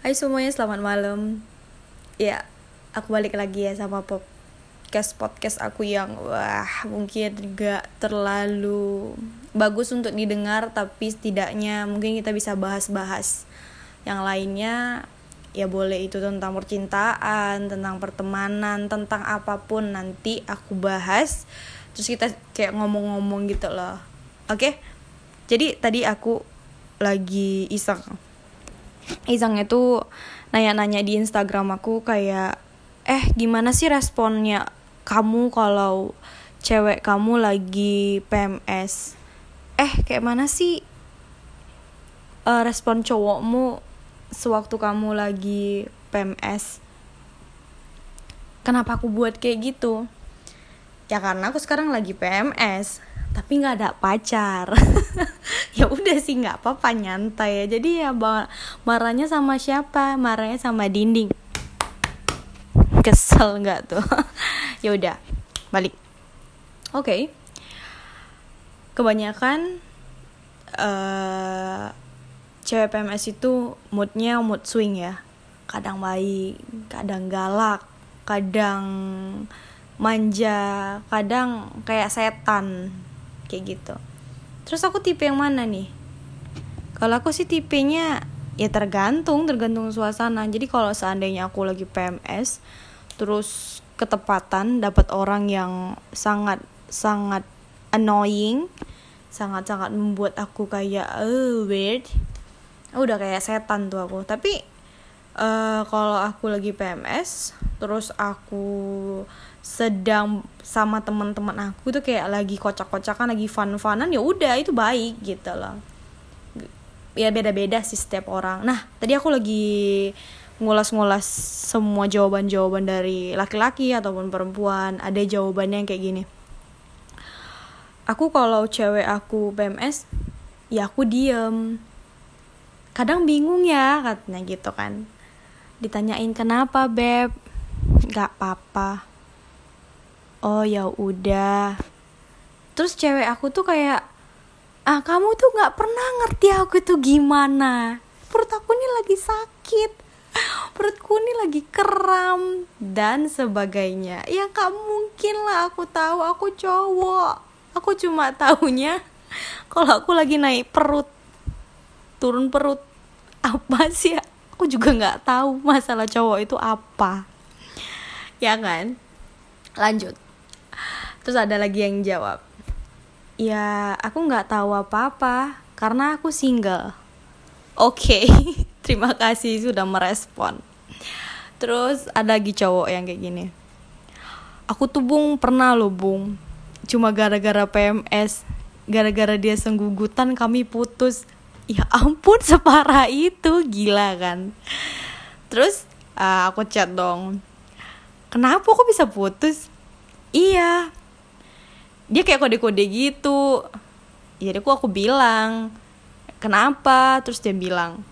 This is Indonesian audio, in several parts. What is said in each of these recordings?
Hai semuanya, selamat malam. Ya, aku balik lagi ya sama podcast podcast aku yang wah mungkin gak terlalu bagus untuk didengar, tapi setidaknya mungkin kita bisa bahas-bahas yang lainnya. Ya boleh itu tentang percintaan, tentang pertemanan, tentang apa pun nanti aku bahas. Terus kita kayak ngomong-ngomong gitu loh. Oke? Jadi tadi aku lagi iseng Iseng itu nanya-nanya di Instagram aku kayak eh gimana sih responnya kamu kalau cewek kamu lagi PMS eh kayak mana sih uh, respon cowokmu sewaktu kamu lagi PMS kenapa aku buat kayak gitu? Ya karena aku sekarang lagi PMS tapi nggak ada pacar ya udah sih nggak apa-apa nyantai ya jadi ya marahnya sama siapa? Marahnya sama dinding. Kesel nggak tuh? Ya udah balik. Oke. Okay. kebanyakan uh, cewek PMS itu moodnya mood swing ya. Kadang baik kadang galak kadang manja kadang kayak setan kayak gitu terus aku tipe yang mana nih? Kalau aku sih tipenya ya tergantung tergantung suasana. Jadi kalau seandainya aku lagi PMS terus ketepatan dapat orang yang sangat sangat annoying sangat sangat membuat aku kayak oh weird. Udah kayak setan tuh aku. Tapi uh, kalau aku lagi PMS terus aku sedang sama teman-teman aku tuh kayak lagi kocak-kocakan lagi fun-funan ya udah itu baik gitu loh. Ya beda-beda sih setiap orang. Nah tadi aku lagi ngulas-ngulas semua jawaban-jawaban dari laki-laki ataupun perempuan. Ada jawabannya yang kayak gini. Aku kalau cewek aku PMS ya aku diem. Kadang bingung ya katanya gitu kan ditanyain kenapa beb? Gak apa-apa oh ya udah. Terus cewek aku tuh kayak ah kamu tuh nggak pernah ngerti aku tuh gimana. Perut aku ini lagi sakit. Perutku ini lagi kram dan sebagainya. Ya gak mungkin lah aku tahu. Aku cowok. Aku cuma tahunya kalau aku lagi naik perut turun perut apa sih aku juga nggak tahu masalah cowok itu apa. Ya kan? Lanjut. Terus ada lagi yang jawab. Ya aku nggak tahu apa-apa karena aku single. Oke okay. terima kasih sudah merespon. Terus ada lagi cowok yang kayak gini. Aku tuh bung pernah loh bung. Cuma gara-gara PMS gara-gara dia senggugutan kami putus ya ampun separah itu gila kan. Terus uh, aku chat dong. Kenapa kok bisa putus? Iya. Dia kayak kode-kode gitu. Jadi aku aku bilang kenapa? Terus dia bilang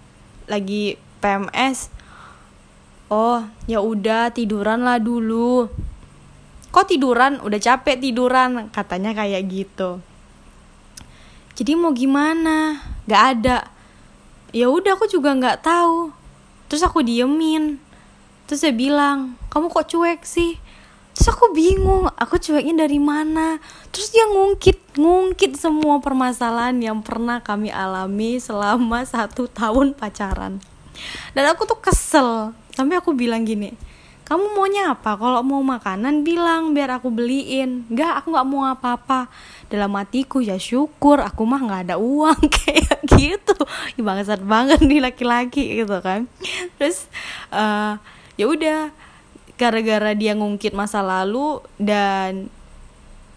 lagi PMS oh ya udah tiduran lah dulu. Kok tiduran? Udah capek tiduran? Katanya kayak gitu jadi mau gimana? Gak ada. Ya udah aku juga nggak tahu. Terus aku diemin. Terus dia bilang kamu kok cuek sih? Terus aku bingung aku cueknya dari mana? Terus dia ngungkit ngungkit semua permasalahan yang pernah kami alami selama satu tahun pacaran. Dan aku tuh kesel. Sampai aku bilang gini kamu maunya apa? Kalau mau makanan bilang biar aku beliin. Gak, aku nggak mau apa-apa. Dalam hatiku ya syukur aku mah nggak ada uang. Kayak gitu. Ya bangsat banget nih laki-laki gitu kan. Terus uh, ya udah gara-gara dia ngungkit masa lalu dan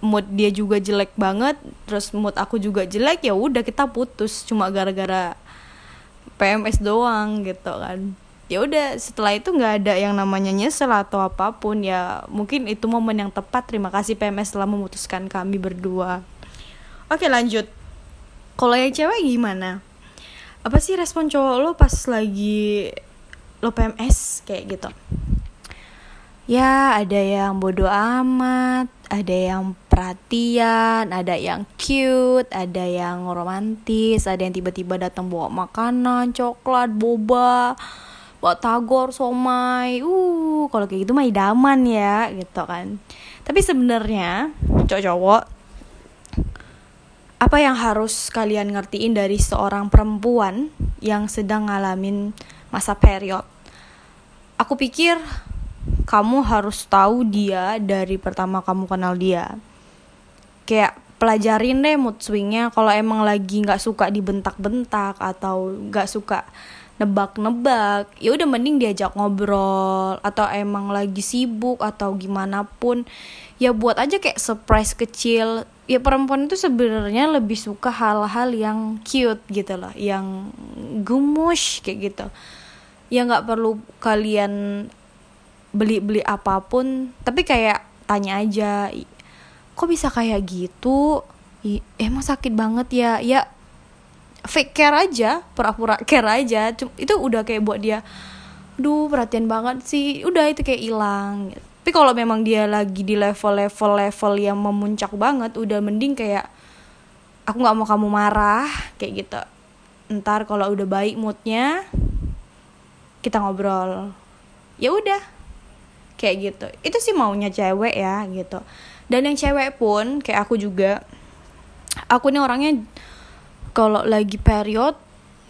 mood dia juga jelek banget terus mood aku juga jelek ya udah kita putus. Cuma gara-gara PMS doang gitu kan ya udah setelah itu nggak ada yang namanya nyesel atau apa pun ya mungkin itu momen yang tepat. Terima kasih PMS telah memutuskan kami berdua. Oke lanjut. Kalau yang cewek gimana? Apa sih respon cowok lo pas lagi lo PMS kayak gitu. Ya ada yang bodoh amat ada yang perhatian ada yang cute ada yang romantis ada yang tiba-tiba datang bawa makanan coklat boba tagor somai. Uh kalau kayak gitu mah idaman ya gitu kan. Tapi sebenarnya cowok-cowok apa yang harus kalian ngertiin dari seorang perempuan yang sedang ngalamin masa period? Aku pikir kamu harus tahu dia dari pertama kamu kenal dia. Kayak pelajarin deh mood swingnya. Kalau emang lagi nggak suka dibentak-bentak atau nggak suka nebak-nebak. Ya udah mending diajak ngobrol. Atau emang lagi sibuk atau gimana pun. Ya buat aja kayak surprise kecil. Ya perempuan itu sebenarnya lebih suka hal-hal yang cute gitu loh. Yang gemush kayak gitu. Ya nggak perlu kalian beli-beli apa pun. Tapi kayak tanya aja kok bisa kayak gitu? Emang sakit banget ya? Ya fake care aja pura-pura care aja. Itu udah kayak buat dia duh perhatian banget sih. Udah itu kayak hilang. Tapi kalau memang dia lagi di level-level level yang memuncak banget udah mending kayak aku nggak mau kamu marah kayak gitu. Ntar kalau udah baik moodnya kita ngobrol. Ya udah kayak gitu. Itu sih maunya cewek ya gitu. Dan yang cewek pun kayak aku juga aku ini orangnya kalau lagi period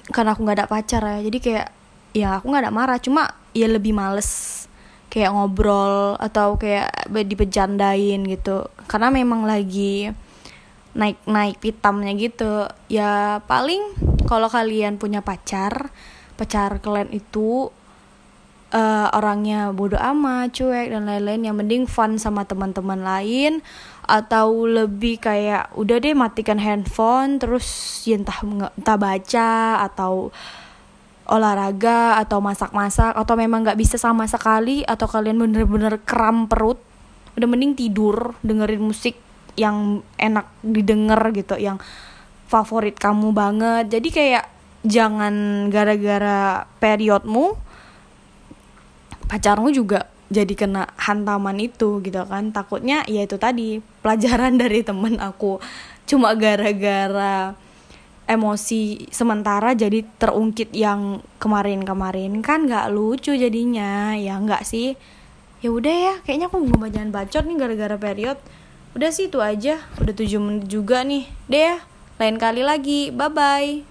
karena aku nggak ada pacar ya jadi kayak ya aku nggak ada marah cuma ya lebih males kayak ngobrol atau kayak dipejandain gitu. Karena memang lagi naik naik hitamnya gitu. Ya paling kalau kalian punya pacar pacar kalian itu uh, orangnya bodoh amat, cuek dan lain-lain. Yang mending fun sama teman-teman lain atau lebih kayak udah deh matikan handphone terus ya entah entah baca atau olahraga atau masak-masak atau memang nggak bisa sama sekali atau kalian bener-bener kram perut udah mending tidur dengerin musik yang enak didengar gitu yang favorit kamu banget. Jadi kayak jangan gara-gara periodmu pacarmu juga jadi kena hantaman itu gitu kan. Takutnya ya itu tadi pelajaran dari temen aku. Cuma gara-gara emosi sementara jadi terungkit yang kemarin-kemarin kan nggak lucu jadinya. Ya nggak sih? Ya udah ya kayaknya aku mau jangan bacot nih gara-gara period. Udah sih itu aja. Udah tujuh menit juga nih. Deh lain kali lagi. Bye bye